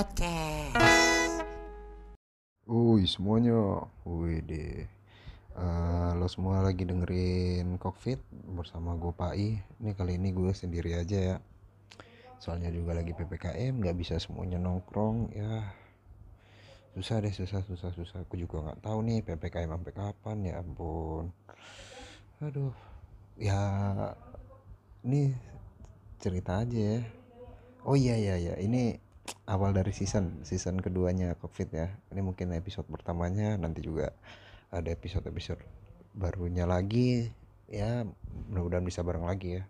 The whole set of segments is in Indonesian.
Podcast. Uy semuanya, wih deh. Uh, lo semua lagi dengerin Cockpit bersama gue Pai. Ini kali ini gue sendiri aja ya. Soalnya juga lagi ppkm, nggak bisa semuanya nongkrong ya. Susah deh, susah, susah, susah. Aku juga nggak tahu nih ppkm sampai kapan ya ampun. Aduh, ya ini cerita aja ya. Oh iya iya iya, ini awal dari season season keduanya covid ya. Ini mungkin episode pertamanya nanti juga ada episode episode barunya lagi. Ya mudah-mudahan bisa bareng lagi ya.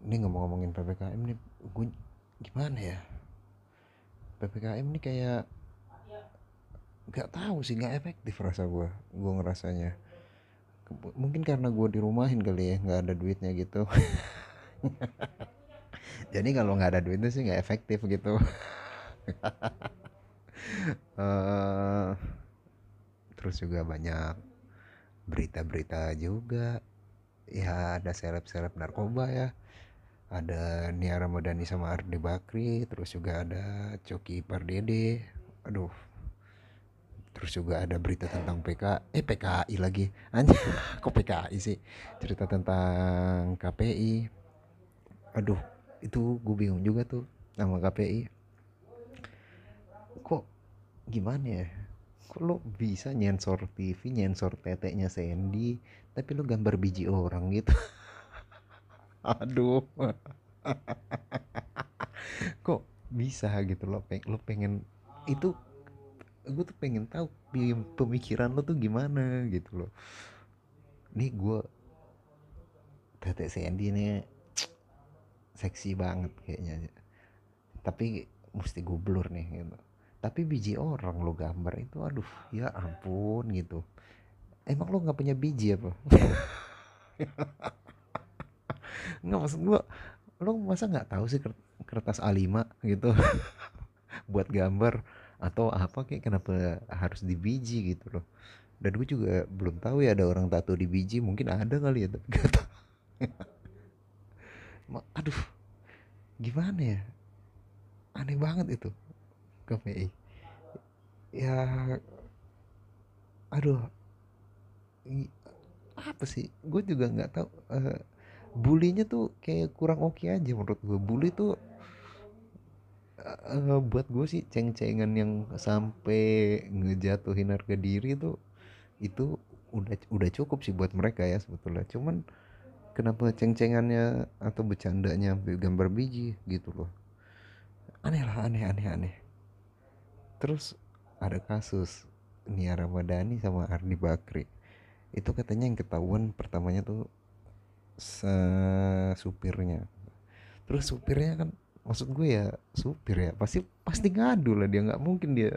Ini ngomong-ngomongin ppkm ini gue gimana ya? Ppkm ini kayak nggak tahu sih nggak efektif rasa gue gue ngerasanya. Mungkin karena gue dirumahin kali ya nggak ada duitnya gitu jadi kalau nggak ada duitnya sih nggak efektif gitu. Uh, terus juga banyak berita-berita juga. Ya ada seleb-seleb narkoba ya. Ada Nia Ramadhani sama Ardi Bakri terus juga ada Coki Pardede. Aduh. Terus juga ada berita tentang PK eh PKI lagi. Anjir kok PKI sih? Cerita tentang KPI aduh itu gue bingung juga tuh sama KPI kok gimana ya? Kok lo bisa nyensor TV nyensor teteknya Sandy tapi lo gambar biji orang gitu? Aduh. Kok bisa gitu lo peng lo pengen itu gue tuh pengen tahu pemikiran lo tuh gimana gitu loh nih gue tetek Sandy nih seksi banget kayaknya. Tapi mesti gue blur nih gitu. Tapi biji orang lo gambar itu aduh ya ampun gitu. Emang lo nggak punya biji apa? Nggak maksud gue lo masa nggak tahu sih kertas A5 gitu? Buat gambar atau apa kayak kenapa harus di biji gitu loh. Dan gue juga belum tahu ya ada orang tato di biji mungkin ada kali ya tapi gak tahu aduh gimana ya? Aneh banget itu KPI ya aduh apa sih? Gue juga nggak tahu uh, bulinya tuh kayak kurang oke okay aja menurut gue bully tuh uh, buat gue sih ceng-cengan yang sampai ngejatuhin harga diri tuh itu udah udah cukup sih buat mereka ya sebetulnya. Cuman kenapa ceng-cengannya atau bercandanya gambar biji gitu loh. Aneh lah aneh aneh aneh. Terus ada kasus Nia Ramadhani sama Ardi Bakri. Itu katanya yang ketahuan pertamanya tuh supirnya. Terus supirnya kan maksud gue ya supir ya pasti pasti ngadu lah dia nggak mungkin dia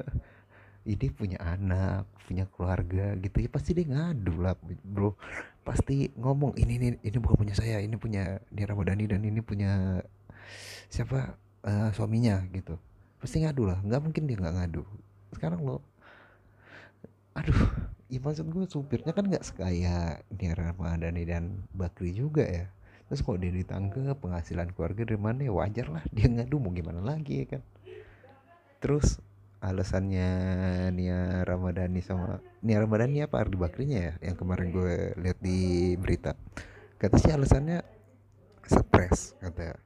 ini punya anak punya keluarga gitu. Ya pasti dia ngadu lah bro pasti ngomong ini ini ini bukan punya saya ini punya Nia Ramadhani dan ini punya siapa uh, suaminya gitu. Pasti ngadu lah nggak mungkin dia nggak ngadu. Sekarang lo aduh ya maksud gue supirnya kan nggak sekaya Nia Ramadhani dan Bakri juga ya. Terus kok dia ditangkap penghasilan keluarga dari mana ya? Wajar lah dia ngadu mau gimana lagi ya kan? Terus alasannya Nia Ramadhani sama Nia Ramadhani apa? Ardi Bakrinya ya? Yang kemarin gue lihat di berita. Kata sih alasannya stres kata.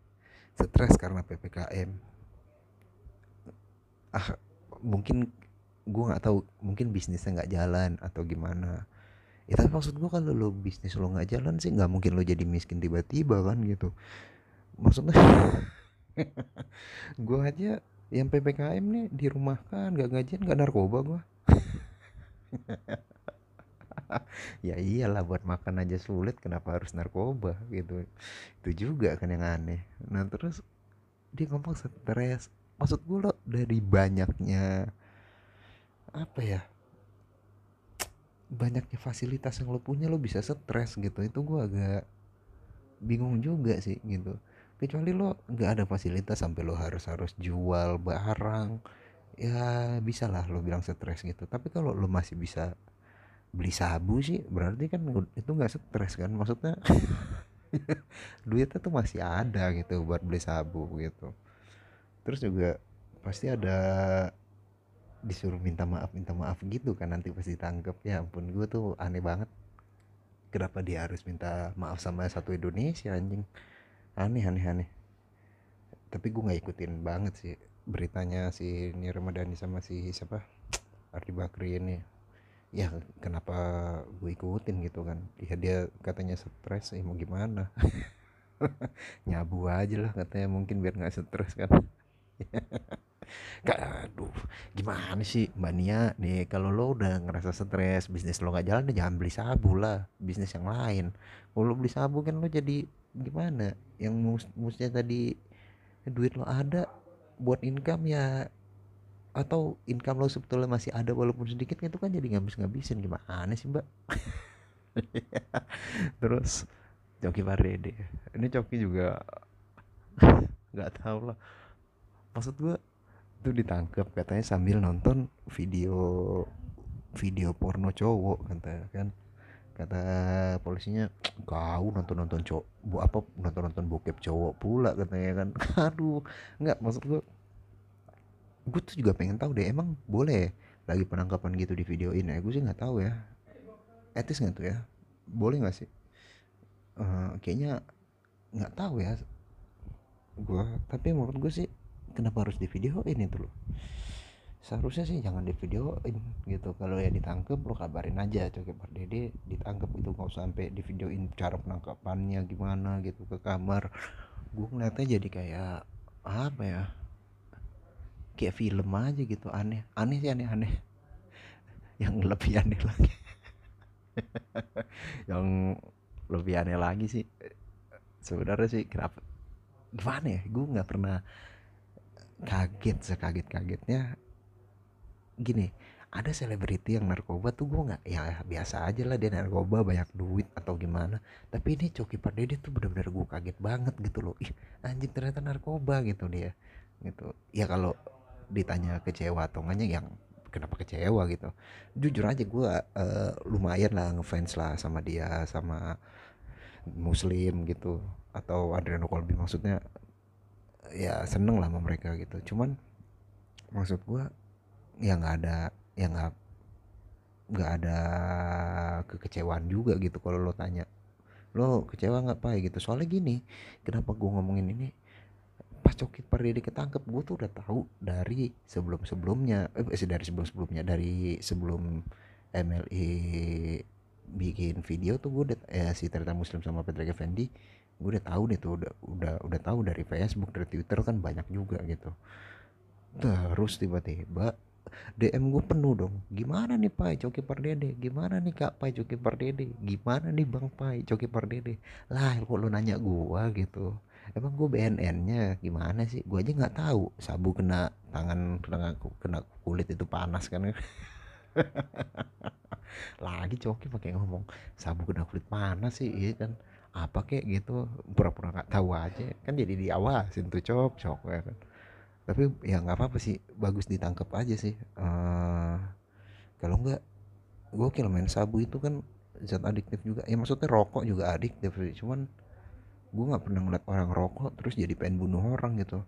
Stres karena ppkm ah mungkin gue nggak tahu mungkin bisnisnya nggak jalan atau gimana. Ya maksud gue kalau lo bisnis lo nggak jalan sih nggak mungkin lo jadi miskin tiba-tiba kan gitu. Maksudnya gue aja yang ppkm nih di rumah kan gak gajian gak narkoba gua. Ya iyalah buat makan aja sulit kenapa harus narkoba gitu. Itu juga kan yang aneh. Nah terus dia ngomong stres. Maksud gue lo dari banyaknya apa ya banyaknya fasilitas yang lo punya lo bisa stres gitu. Itu gue agak bingung juga sih gitu kecuali lo nggak ada fasilitas sampai lo harus harus jual barang ya bisa lah lo bilang stres gitu. Tapi kalau lo masih bisa beli sabu sih berarti kan itu nggak stres kan? Maksudnya duitnya tuh masih ada gitu buat beli sabu gitu. Terus juga pasti ada disuruh minta maaf minta maaf gitu kan nanti pasti tangkep ya ampun gue tuh aneh banget. Kenapa dia harus minta maaf sama satu Indonesia anjing aneh aneh aneh. Tapi gue nggak ikutin banget sih beritanya si Nia Ramadhani sama si siapa? Ardi Bakri ini. Ya kenapa gue ikutin gitu kan? Ya dia katanya stres ya mau gimana? Nyabu aja lah katanya mungkin biar nggak stres kan. Kak, aduh, gimana sih Mbak Nia nih? Kalau lo udah ngerasa stres bisnis lo nggak jalan jangan beli sabu lah bisnis yang lain. Kalau beli sabu kan lo jadi gimana? Yang mus musnya tadi duit lo ada buat income ya. Atau income lo sebetulnya masih ada walaupun sedikit itu kan jadi ngabis ngabisin gimana sih mbak? Terus Coki Pardede ini Coki juga nggak tahu lah. Maksud gua itu ditangkap katanya sambil nonton video video porno cowok kata kan kata polisinya kau nonton nonton cowok bu apa nonton nonton bokep cowok pula katanya kan. Aduh nggak maksud gue gue tuh juga pengen tahu deh emang boleh lagi penangkapan gitu di video ini ya? Gue sih nggak tahu ya. Etis nggak tuh ya? Boleh nggak sih? Uh, kayaknya nggak tahu ya gue tapi menurut gue sih kenapa harus di video ini tuh loh seharusnya sih jangan di videoin gitu. Kalau ya ditangkep lo kabarin aja. Coba Pak Dede ditangkep itu nggak usah sampai di videoin cara penangkapannya gimana gitu ke kamar. Gue ngeliatnya jadi kayak apa ya kayak film aja gitu. Aneh. Aneh sih aneh aneh. Yang lebih aneh lagi. Yang lebih aneh lagi sih sebenarnya sih kenapa gimana ya gue nggak pernah kaget sekaget kagetnya gini ada selebriti yang narkoba tuh gue nggak ya biasa aja lah dia narkoba banyak duit atau gimana. Tapi ini Coki Pardede tuh bener-bener gue kaget banget gitu loh. Ih anjing ternyata narkoba gitu dia gitu. Ya kalau ditanya kecewa atau enggaknya yang kenapa kecewa gitu. Jujur aja gue uh, lumayan lah ngefans lah sama dia sama muslim gitu atau Adriano Colby maksudnya ya seneng lah sama mereka gitu. Cuman maksud gue ya nggak ada ya nggak nggak ada kekecewaan juga gitu kalau lo tanya. Lo kecewa nggak pak? Gitu. Soalnya gini kenapa gue ngomongin ini? Pas Coki Pardede ketangkep gue tuh udah tahu dari sebelum sebelumnya eh dari sebelum sebelumnya dari sebelum MLI bikin video tuh gue udah eh, si Ternyata Muslim sama Patrick Effendi gue udah tahu deh tuh udah udah udah tahu dari Facebook dari Twitter kan banyak juga gitu. Terus tiba-tiba DM gue penuh dong. Gimana nih Pai? Coki Pardede. Gimana nih Kak Pai Coki Pardede? Gimana nih Bang Pai Coki Pardede? Lah kok lo nanya gue gitu? Emang gue BNN nya gimana sih? Gue aja nggak tahu. Sabu kena tangan kena, kena kulit itu panas kan. Lagi Coki pakai ngomong sabu kena kulit panas sih. Iya kan? Apa kek gitu? Pura-pura nggak tahu aja. Kan jadi diawasin tuh cok. Cok ya kan tapi ya nggak apa-apa sih bagus ditangkap aja sih. Uh, kalau nggak gue kira main sabu itu kan zat adiktif juga. Ya maksudnya rokok juga adiktif sih. Cuman gue nggak pernah ngeliat orang rokok terus jadi pengen bunuh orang gitu.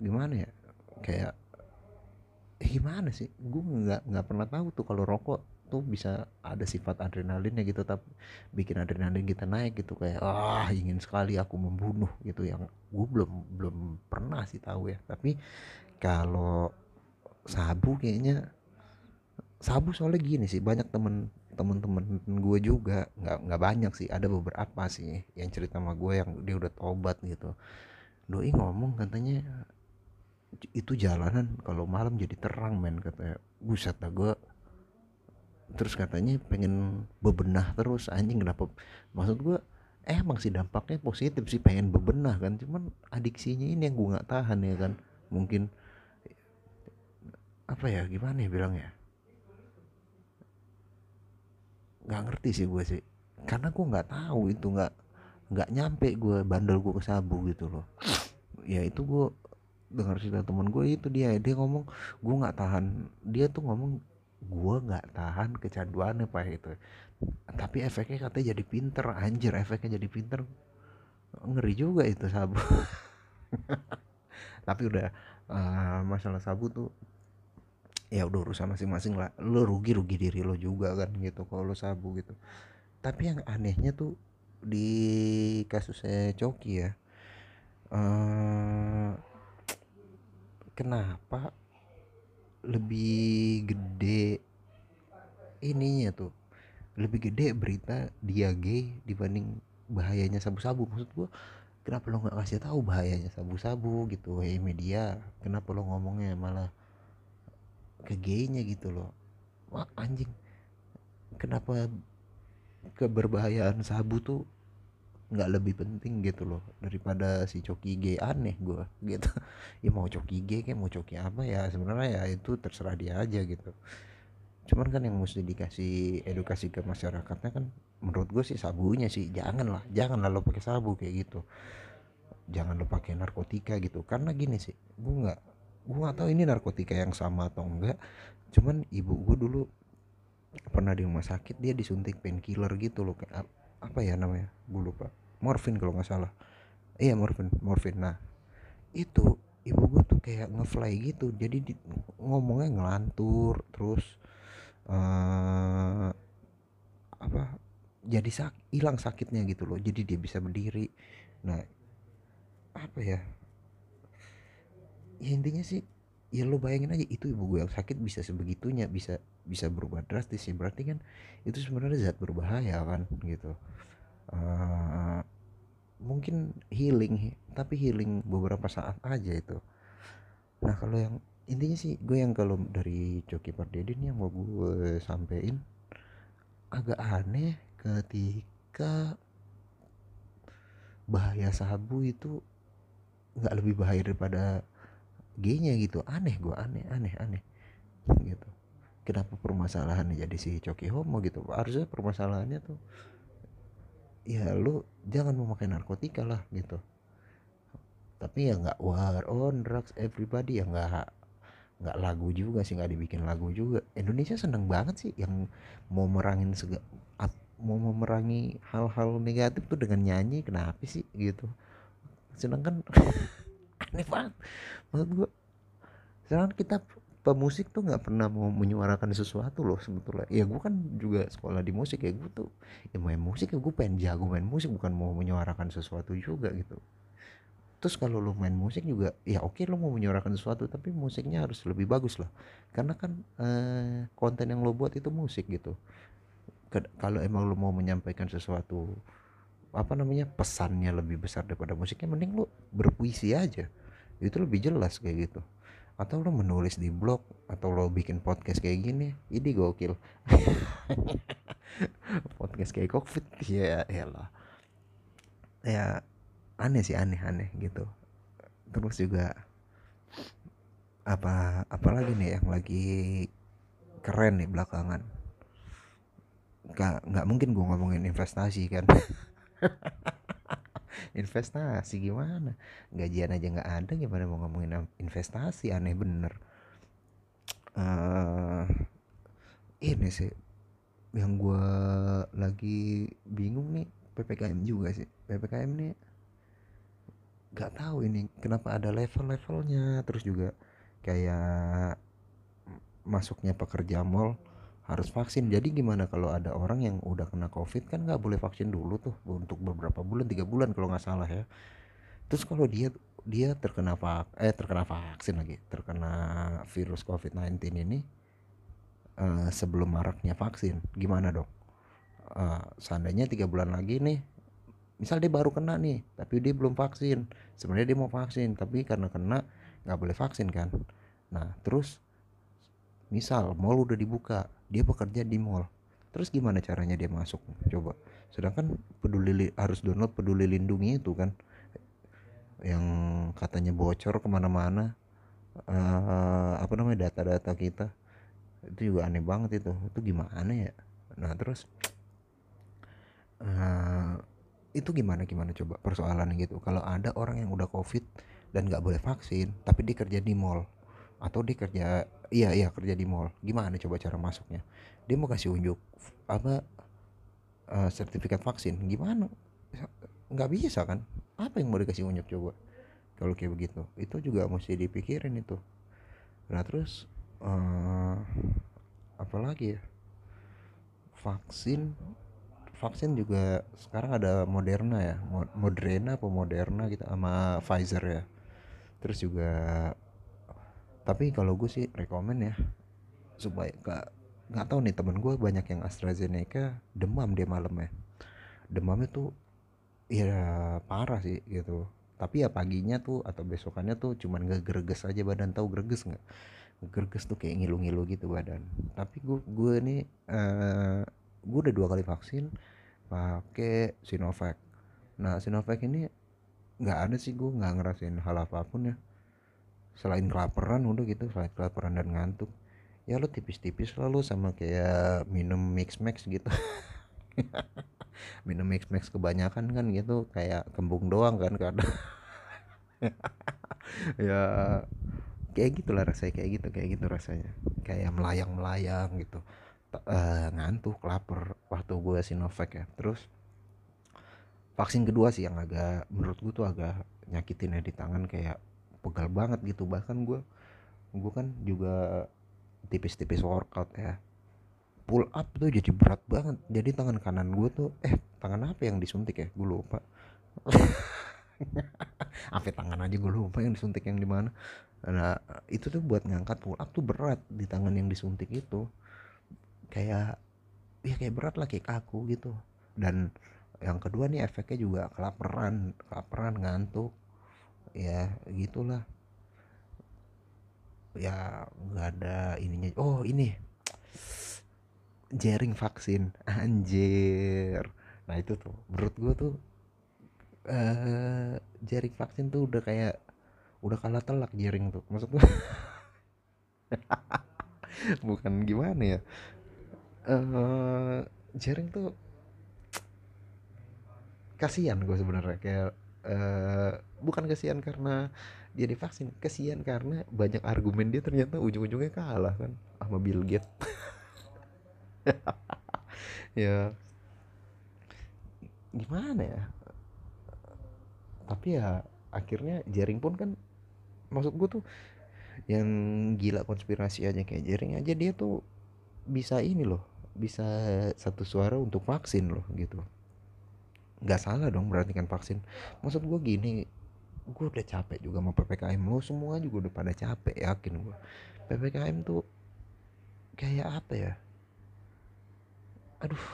Gimana ya? Kayak eh, gimana sih? Gue nggak nggak pernah tahu tuh kalau rokok tuh bisa ada sifat adrenalinnya gitu tapi bikin adrenalin kita naik gitu kayak ah ingin sekali aku membunuh gitu. Yang gue belum belum pernah sih tahu ya. Tapi kalau sabu kayaknya sabu soalnya gini sih banyak temen temen-temen gue juga nggak nggak banyak sih ada beberapa sih yang cerita sama gue yang dia udah tobat gitu. Doi ngomong katanya itu jalanan kalau malam jadi terang men katanya buset dah gue terus katanya pengen bebenah terus anjing kenapa? Maksud gue eh emang sih dampaknya positif sih pengen bebenah kan cuman adiksinya ini yang gue nggak tahan ya kan. Mungkin apa ya gimana ya bilangnya? Nggak ngerti sih gue sih karena gue nggak tahu itu nggak nggak nyampe gue bandel gue ke sabu gitu loh. Ya itu gue dengar cerita temen gue itu dia dia ngomong gue nggak tahan. Dia tuh ngomong gue nggak tahan kecanduannya pak itu tapi efeknya katanya jadi pinter anjir efeknya jadi pinter. Ngeri juga itu sabu. Tapi udah uh, masalah sabu tuh ya udah urusan masing-masing lah. Lo rugi rugi diri lo juga kan gitu kalau lo sabu gitu. Tapi yang anehnya tuh di kasusnya Coki ya uh, kenapa lebih gede ininya tuh. Lebih gede berita dia gay dibanding bahayanya sabu-sabu. Maksud gua kenapa lo nggak kasih tahu bahayanya sabu-sabu gitu? Hey media kenapa lo ngomongnya malah ke gaynya gitu loh wah anjing. Kenapa keberbahayaan sabu tuh nggak lebih penting gitu loh daripada si coki gay aneh gue gitu. Ya mau coki gay kayak mau coki apa ya sebenarnya ya itu terserah dia aja gitu. Cuman kan yang mesti dikasih edukasi ke masyarakatnya kan menurut gue sih sabunya sih janganlah janganlah lo pakai sabu kayak gitu. Jangan lo pakai narkotika gitu karena gini sih gue nggak gue nggak tahu ini narkotika yang sama atau enggak cuman ibu gue dulu pernah di rumah sakit dia disuntik painkiller gitu loh kayak apa ya namanya gue lupa. Morfin kalau nggak salah. Iya morfin morfin. Nah itu ibu gue tuh kayak ngefly gitu. Jadi di, ngomongnya ngelantur terus uh, apa jadi sak hilang sakitnya gitu loh. Jadi dia bisa berdiri. Nah apa ya? Ya intinya sih ya lo bayangin aja itu ibu gue yang sakit bisa sebegitunya bisa bisa berubah drastis ya. Berarti kan itu sebenarnya zat berbahaya kan gitu. Uh, mungkin healing tapi healing beberapa saat aja itu. Nah kalau yang intinya sih gue yang kalau dari Coki Pardedin yang mau gue sampein agak aneh ketika bahaya sabu itu nggak lebih bahaya daripada G-nya gitu. Aneh gue aneh aneh aneh gitu kenapa permasalahannya jadi si coki homo gitu? Harusnya permasalahannya tuh ya lu jangan memakai narkotika lah gitu. Tapi ya nggak war on drugs everybody ya nggak nggak lagu juga sih nggak dibikin lagu juga. Indonesia seneng banget sih yang mau merangin sega, mau memerangi hal-hal negatif tuh dengan nyanyi kenapa sih gitu? Sedangkan aneh banget menurut gua. Sedangkan kita pemusik tuh nggak pernah mau menyuarakan sesuatu loh sebetulnya. Ya gue kan juga sekolah di musik ya gue tuh ya main musik ya gue pengen jago main musik bukan mau menyuarakan sesuatu juga gitu. Terus kalau lo main musik juga ya oke lo mau menyuarakan sesuatu tapi musiknya harus lebih bagus lah. Karena kan eh, konten yang lo buat itu musik gitu. Kalau emang lo mau menyampaikan sesuatu apa namanya pesannya lebih besar daripada musiknya mending lo berpuisi aja. Itu lebih jelas kayak gitu atau lo menulis di blog atau lo bikin podcast kayak gini ini gokil. Podcast kayak covid ya ya lah ya aneh sih aneh aneh gitu. Terus juga apa apalagi nih yang lagi keren nih belakangan? Nggak nggak mungkin gue ngomongin investasi kan investasi gimana? Gajian aja nggak ada gimana mau ngomongin investasi? Aneh bener. Uh, ini sih yang gue lagi bingung nih ppkm juga sih. Ppkm nih nggak tahu ini kenapa ada level-levelnya. Terus juga kayak masuknya pekerja mall harus vaksin. Jadi gimana kalau ada orang yang udah kena covid kan nggak boleh vaksin dulu tuh untuk beberapa bulan tiga bulan kalau nggak salah ya. Terus kalau dia dia terkena vak eh terkena vaksin lagi terkena virus covid 19 ini uh, sebelum maraknya vaksin gimana dong? Uh, seandainya tiga bulan lagi nih misal dia baru kena nih tapi dia belum vaksin sebenarnya dia mau vaksin tapi karena kena nggak boleh vaksin kan? Nah terus misal mall udah dibuka dia bekerja di mall. Terus gimana caranya dia masuk? Coba. Sedangkan peduli harus download peduli lindungi itu kan. Yang katanya bocor ke mana-mana. Uh, apa namanya data-data kita. Itu juga aneh banget itu. Itu gimana ya? Nah terus uh, itu gimana gimana coba persoalan gitu. Kalau ada orang yang udah covid dan nggak boleh vaksin tapi dia kerja di mall atau dia kerja iya iya kerja di mall. Gimana coba cara masuknya? Dia mau kasih unjuk apa uh, sertifikat vaksin. Gimana? Nggak bisa kan? Apa yang mau dikasih unjuk coba? Kalau kayak begitu. Itu juga mesti dipikirin itu. Nah terus uh, apalagi ya? Vaksin vaksin juga sekarang ada Moderna ya. Moderna apa Moderna gitu sama Pfizer ya. Terus juga tapi kalau gue sih rekomend ya supaya gak nggak tahu nih temen gue banyak yang AstraZeneca demam dia malam ya demamnya tuh ya parah sih gitu. Tapi ya paginya tuh atau besokannya tuh cuman gak greges aja badan. Tahu greges nggak? Greges tuh kayak ngilu-ngilu gitu badan. Tapi gue gue nih uh, gue udah dua kali vaksin pakai Sinovac. Nah Sinovac ini nggak ada sih gue nggak ngerasain hal apa pun ya selain kelaparan udah gitu selain kelaparan dan ngantuk ya lo tipis-tipis lalu sama kayak minum mix max gitu. Minum mix max kebanyakan kan gitu kayak kembung doang kan kadang. Ya kayak gitulah rasanya kayak gitu kayak gitu rasanya. Kayak melayang melayang gitu uh, ngantuk lapar waktu gue Sinovac ya. Terus vaksin kedua sih yang agak menurut gue tuh agak nyakitin ya di tangan kayak pegal banget gitu. Bahkan gue gue kan juga tipis-tipis workout ya. Pull up tuh jadi berat banget. Jadi tangan kanan gue tuh eh tangan apa yang disuntik ya? Gue lupa. Apa tangan aja gue lupa yang disuntik yang di mana. Nah itu tuh buat ngangkat pull up tuh berat di tangan yang disuntik itu. Kayak ya kayak berat lah kayak kaku gitu. Dan yang kedua nih efeknya juga kelaparan kelaparan ngantuk ya gitulah. Ya nggak ada ininya. Oh ini. Jaring vaksin. Anjir. Nah itu tuh. Menurut gue tuh uh, jaring vaksin tuh udah kayak udah kalah telak jaring tuh. Maksud gue bukan gimana ya? Uh, jaring tuh kasihan gue sebenarnya. Kayak uh, bukan kasihan karena dia divaksin kasihan karena banyak argumen dia ternyata ujung-ujungnya kalah kan sama Bill Gates. Ya. Gimana ya? Tapi ya akhirnya jaring pun kan maksud gue tuh yang gila konspirasi aja kayak jaring aja dia tuh bisa ini loh bisa satu suara untuk vaksin loh gitu nggak salah dong berarti kan vaksin. Maksud gue gini gue udah capek juga sama ppkm lo semua juga udah pada capek yakin gue ppkm tuh kayak apa ya? Aduh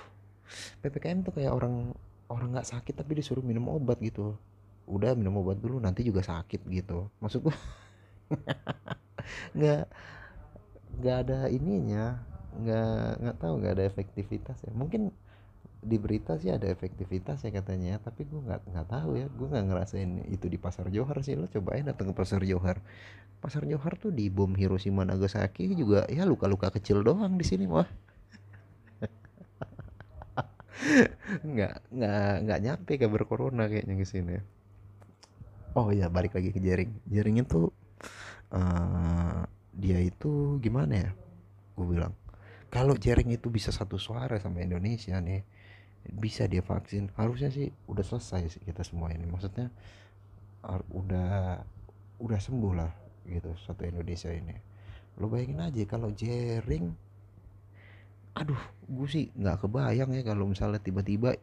ppkm tuh kayak orang orang nggak sakit tapi disuruh minum obat gitu. Udah minum obat dulu nanti juga sakit gitu. Maksud gua nggak nggak ada ininya. Nggak nggak tahu nggak ada efektivitas ya mungkin di berita sih ada efektivitas ya katanya tapi gue nggak nggak tahu ya. Gue nggak ngerasain itu di pasar Johar sih. Lo cobain datang ke pasar Johar. Pasar Johar tuh di bom Hiroshima Nagasaki juga ya luka-luka kecil doang di sini wah. Nggak nggak nggak nyampe kabar corona kayaknya ke sini. Oh ya balik lagi ke jaring. Jaring itu uh, dia itu gimana ya? Gue bilang kalau jaring itu bisa satu suara sama Indonesia nih bisa dia vaksin. Harusnya sih udah selesai sih kita semua ini. Maksudnya udah udah sembuh lah gitu satu Indonesia ini. Lo bayangin aja kalau jaring aduh gue sih nggak kebayang ya kalau misalnya tiba-tiba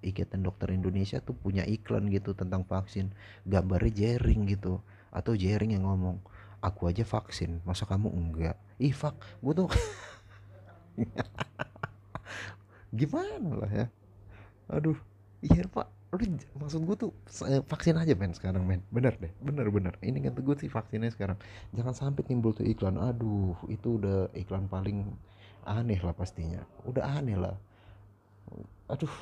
Ikatan Dokter Indonesia tuh punya iklan gitu tentang vaksin gambarnya jaring gitu atau jaring yang ngomong aku aja vaksin masa kamu enggak? Ih fak gue tuh gimana lah ya? Aduh iya pak. Lu maksud gue tuh vaksin aja men sekarang men. Bener deh bener bener ini kan gue sih vaksinnya sekarang. Jangan sampai timbul tuh iklan. Aduh itu udah iklan paling aneh lah pastinya. Udah aneh lah. Aduh.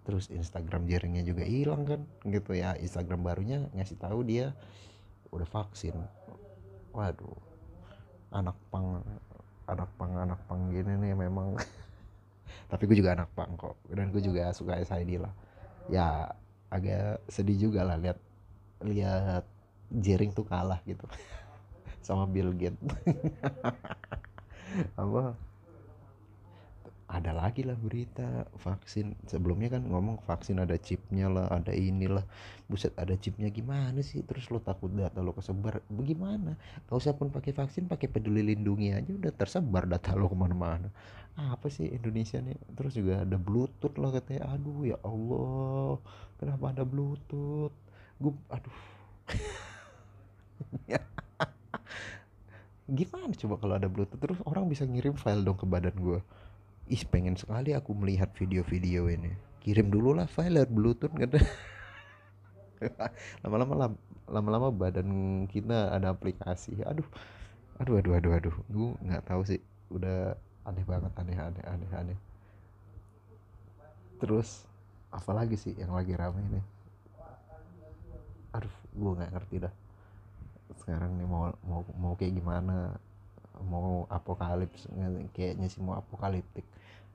Terus Instagram jaringnya juga hilang kan gitu ya. Instagram barunya ngasih tahu dia udah vaksin. Waduh. Anak pang anak pang anak pang gini nih memang. Tapi gue juga anak pang kok dan gue juga suka SID lah. Ya agak sedih juga lah lihat lihat jaring tuh kalah gitu. Sama Bill Gates. Apa ada lagi lah berita vaksin. Sebelumnya kan ngomong vaksin ada chipnya lah ada inilah. Buset ada chipnya gimana sih? Terus lo takut data lo kesebar bagaimana? Gak usah pun pakai vaksin pakai peduli lindungi aja udah tersebar data lo ke mana-mana. Apa sih Indonesia nih? Terus juga ada bluetooth lah katanya. Aduh ya Allah. Kenapa ada bluetooth? Gue aduh. Gimana coba kalau ada bluetooth? Terus orang bisa ngirim file dong ke badan gue ih pengen sekali aku melihat video-video ini. Kirim dulu lah file bluetooth kata lama-lama lama-lama badan kita ada aplikasi. Aduh aduh aduh aduh aduh. Gue nggak tahu sih. Udah aneh banget aneh aneh aneh aneh. Terus apa lagi sih yang lagi ramai ini aduh gue nggak ngerti dah. Sekarang nih mau mau mau kayak gimana? Mau apokalips kayaknya sih mau apokaliptik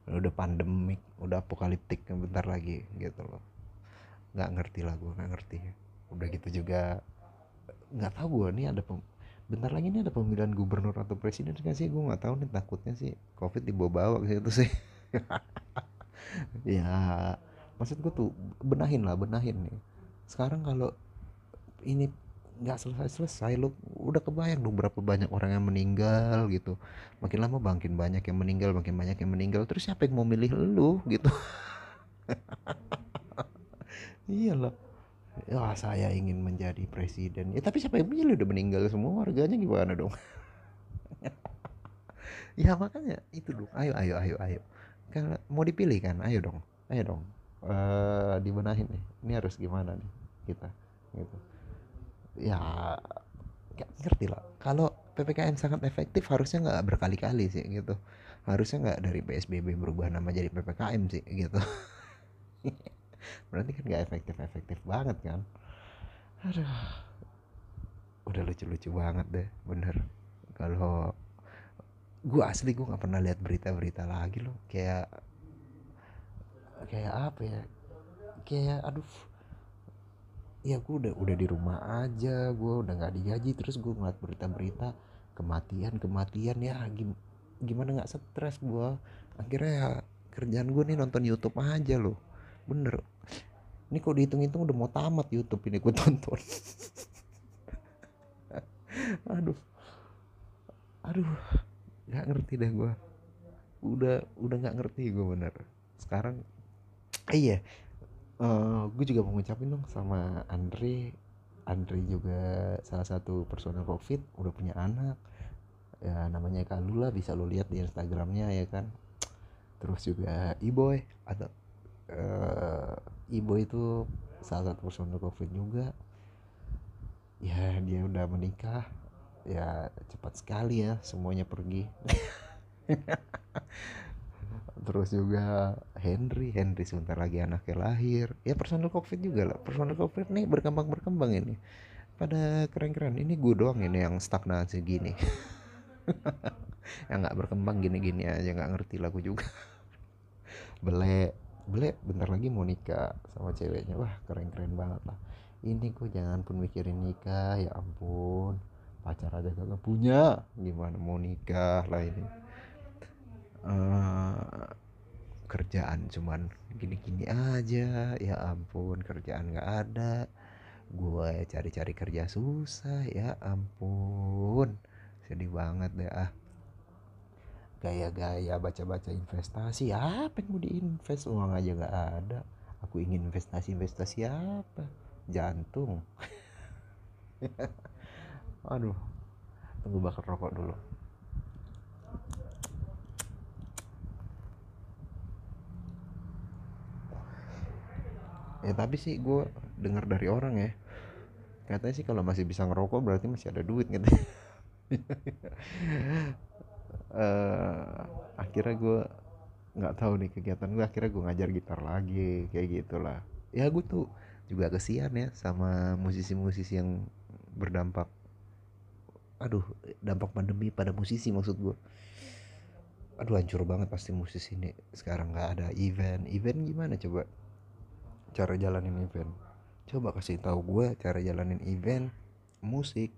udah pandemik udah apokaliptik bentar lagi gitu loh. Nggak ngerti lah gue nggak ngerti. Udah gitu juga nggak tahu gue nih ada pem bentar lagi nih ada pemilihan gubernur atau presiden kan sih? Gue nggak tahu nih takutnya sih covid dibawa-bawa ke situ sih. Ya maksud gue tuh benahin lah benahin nih. Sekarang kalau ini nggak selesai-selesai lu udah kebayang dong berapa banyak orang yang meninggal gitu. Makin lama makin banyak yang meninggal makin banyak yang meninggal. Terus siapa yang mau milih lu gitu? Iyalah ya saya ingin menjadi presiden. Ya tapi siapa yang milih udah meninggal? Semua warganya gimana dong? Ya makanya itu dong. Ayo ayo ayo ayo. Kalau mau dipilih kan? Ayo dong. Ayo dong. Uh, dibenahin nih. Ini harus gimana nih kita? Gitu ya gak ngerti lah. Kalau ppkm sangat efektif harusnya nggak berkali-kali sih gitu. Harusnya nggak dari psbb berubah nama jadi ppkm sih gitu. Berarti kan nggak efektif efektif banget kan? Aduh. Udah lucu-lucu banget deh bener. Kalau gue asli gue nggak pernah lihat berita-berita lagi loh. Kayak kayak apa ya? Kayak aduh ya gue udah udah di rumah aja gue udah nggak digaji terus gue ngeliat berita-berita kematian kematian ya gim gimana nggak stres gue akhirnya ya kerjaan gue nih nonton YouTube aja loh. Bener. Ini kok dihitung-hitung udah mau tamat YouTube ini gue tonton. Aduh. Aduh nggak ngerti deh gue udah udah nggak ngerti gue bener. Sekarang iya eh, gue juga mau ngucapin dong sama Andre Andre juga salah satu personel covid udah punya anak. Ya namanya Kalula bisa lo lihat di Instagramnya ya kan? Terus juga Iboy atau uh, Iboy itu salah satu personel covid juga. Ya dia udah menikah. Ya cepat sekali ya semuanya pergi terus juga Henry Henry sebentar lagi anaknya lahir. Ya personal covid juga lah. Personal covid nih berkembang berkembang ini. Pada keren-keren. Ini gue doang ini yang stagnasi gini. Yang nggak berkembang gini-gini aja nggak ngerti lagu juga. Bele bele bentar lagi mau nikah sama ceweknya. Wah keren-keren banget lah. Ini gue jangan pun mikirin nikah. Ya ampun. Pacar aja gak punya. Gimana mau nikah lah ini uh, kerjaan cuman gini-gini aja. Ya ampun kerjaan nggak ada. Gue cari-cari kerja susah ya ampun. Sedih banget deh ah. Gaya-gaya baca-baca investasi apa yang mau diinvest? Uang aja nggak ada. Aku ingin investasi investasi apa? Jantung. Aduh tunggu bakar rokok dulu ya tapi sih gue dengar dari orang ya. Katanya sih kalau masih bisa ngerokok berarti masih ada duit gitu. Uh, akhirnya gue nggak tahu nih kegiatan gue akhirnya gue ngajar gitar lagi kayak gitulah. Ya gue tuh juga kesian ya sama musisi-musisi yang berdampak. Aduh dampak pandemi pada musisi maksud gue aduh hancur banget pasti musisi ini sekarang nggak ada event. Event gimana coba cara jalanin event. Coba kasih tahu gue cara jalanin event musik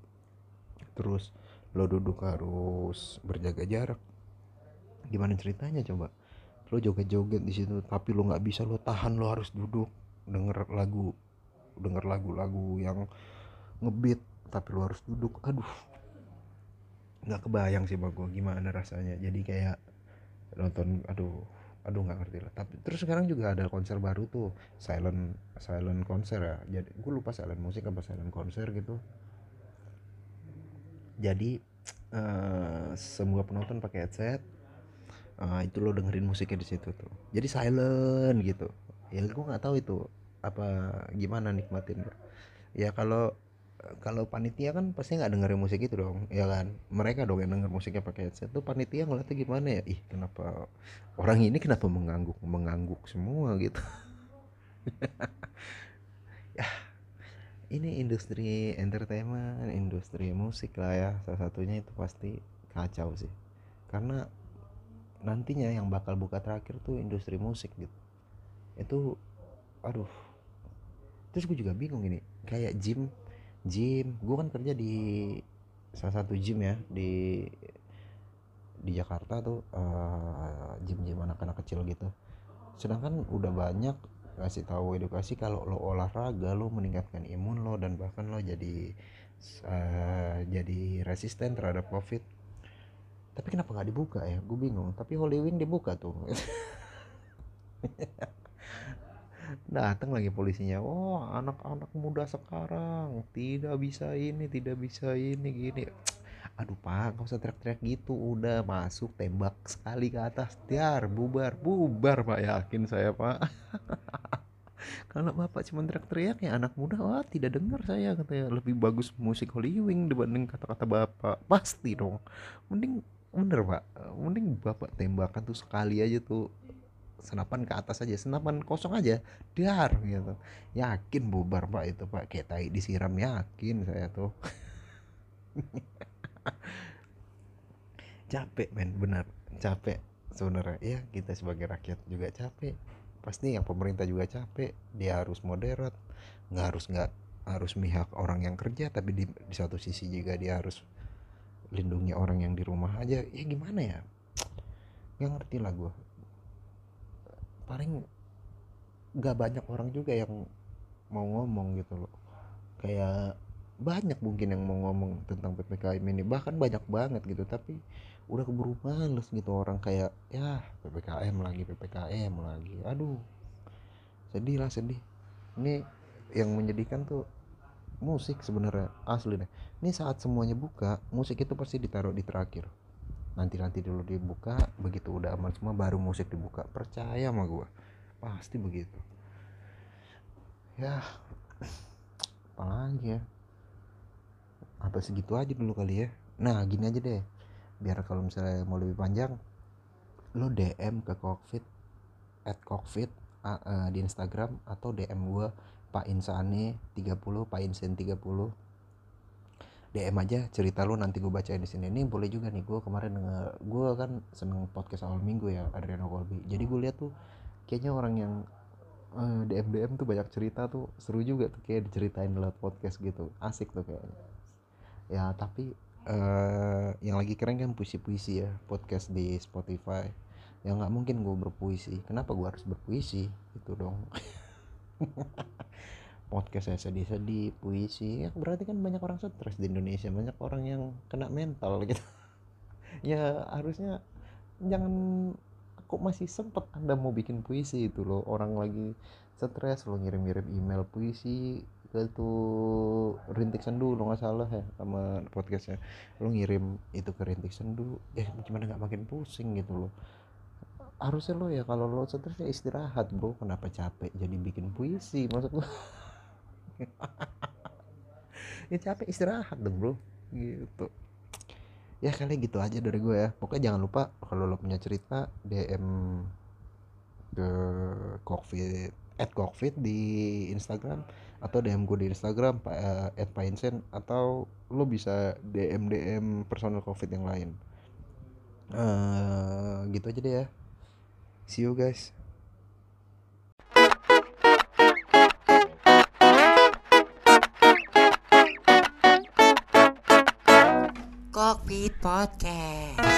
terus lo duduk harus berjaga jarak. Gimana ceritanya coba? Lo joget-joget di situ tapi lo nggak bisa lo tahan lo harus duduk denger lagu denger lagu-lagu yang ngebeat tapi lo harus duduk. Aduh nggak kebayang sih bang gue gimana rasanya. Jadi kayak nonton aduh aduh nggak ngerti lah. Tapi terus sekarang juga ada konser baru tuh silent silent konser ya. Jadi gue lupa silent musik apa silent konser gitu. Jadi uh, semua penonton pakai headset uh, itu lo dengerin musiknya di situ tuh. Jadi silent gitu. Ya gue nggak tahu itu apa gimana nikmatin. Ya kalau kalau panitia kan pasti nggak dengerin musik itu dong ya kan? Mereka dong yang denger musiknya pakai headset. Tuh panitia ngeliatnya gimana ya? Ih kenapa orang ini kenapa mengangguk mengangguk semua gitu? Ya ini industri entertainment industri musik lah ya. Salah satunya itu pasti kacau sih. Karena nantinya yang bakal buka terakhir tuh industri musik gitu. Itu aduh. Terus gue juga bingung ini kayak gym gym. Gue kan kerja di salah satu gym ya di di Jakarta tuh uh, gym-gym anak-anak kecil gitu. Sedangkan udah banyak kasih tahu edukasi kalau lo olahraga lo meningkatkan imun lo dan bahkan lo jadi uh, jadi resisten terhadap covid. Tapi kenapa nggak dibuka ya? Gue bingung. Tapi Wing dibuka tuh datang lagi polisinya oh anak-anak muda sekarang tidak bisa ini tidak bisa ini gini. Aduh pak gak usah teriak-teriak gitu udah masuk tembak sekali ke atas tiar bubar bubar pak yakin saya pak. Kalau bapak cuma teriak-teriak ya anak muda wah tidak dengar saya katanya. Lebih bagus musik Hollywood dibanding kata-kata bapak. Pasti dong. Mending bener pak. Mending bapak tembakan tuh sekali aja tuh senapan ke atas aja senapan kosong aja dar gitu. Yakin bubar pak itu pak. Kayak tai disiram yakin saya tuh. Capek men benar. Capek sebenarnya. Ya kita sebagai rakyat juga capek. Pasti yang pemerintah juga capek. Dia harus moderat. Nggak harus nggak harus mihak orang yang kerja tapi di, di satu sisi juga dia harus lindungi orang yang di rumah aja. Ya gimana ya? Nggak ngerti lah gue paling gak banyak orang juga yang mau ngomong gitu loh. Kayak banyak mungkin yang mau ngomong tentang ppkm ini. Bahkan banyak banget gitu tapi udah keburu males gitu orang kayak ya ppkm lagi ppkm lagi. Aduh sedih lah sedih. Ini yang menyedihkan tuh musik sebenarnya asli deh. Ini saat semuanya buka musik itu pasti ditaruh di terakhir nanti nanti dulu dibuka begitu udah aman semua baru musik dibuka. Percaya sama gue pasti begitu. Ya apalagi ya? Apa segitu aja dulu kali ya? Nah gini aja deh. Biar kalau misalnya mau lebih panjang lo DM ke Cockfit at Cockfit uh, di Instagram atau DM gue Pak Insane 30 Pak Insen 30 DM aja cerita lu nanti gue bacain di sini. Ini boleh juga nih gue kemarin denger gue kan seneng podcast awal minggu ya Adriano Colby. Jadi gue lihat tuh kayaknya orang yang eh, DM DM tuh banyak cerita tuh seru juga tuh kayak diceritain lewat podcast gitu. Asik tuh kayaknya. Ya tapi uh, yang lagi keren kan puisi-puisi ya podcast di Spotify. Ya nggak mungkin gue berpuisi. Kenapa gue harus berpuisi? Itu dong podcast saya sedih-sedih puisi ya berarti kan banyak orang stres di Indonesia. Banyak orang yang kena mental gitu. Ya harusnya jangan kok masih sempet anda mau bikin puisi itu loh. Orang lagi stres lo ngirim-ngirim email puisi ke tuh rintik sendu lo nggak salah ya sama podcastnya. Lo ngirim itu ke rintik sendu ya gimana nggak makin pusing gitu loh. Harusnya lo ya kalau lo stres ya istirahat bro. Kenapa capek jadi bikin puisi maksud lo ya capek istirahat dong bro. Gitu. Ya kali gitu aja dari gue ya. Pokoknya jangan lupa kalau lo punya cerita DM ke cockpit at cockpit di Instagram atau DM gue di Instagram uh, at Painsen atau lo bisa DM DM personal covid yang lain. Uh, gitu aja deh ya. See you guys Cockpit Podcast.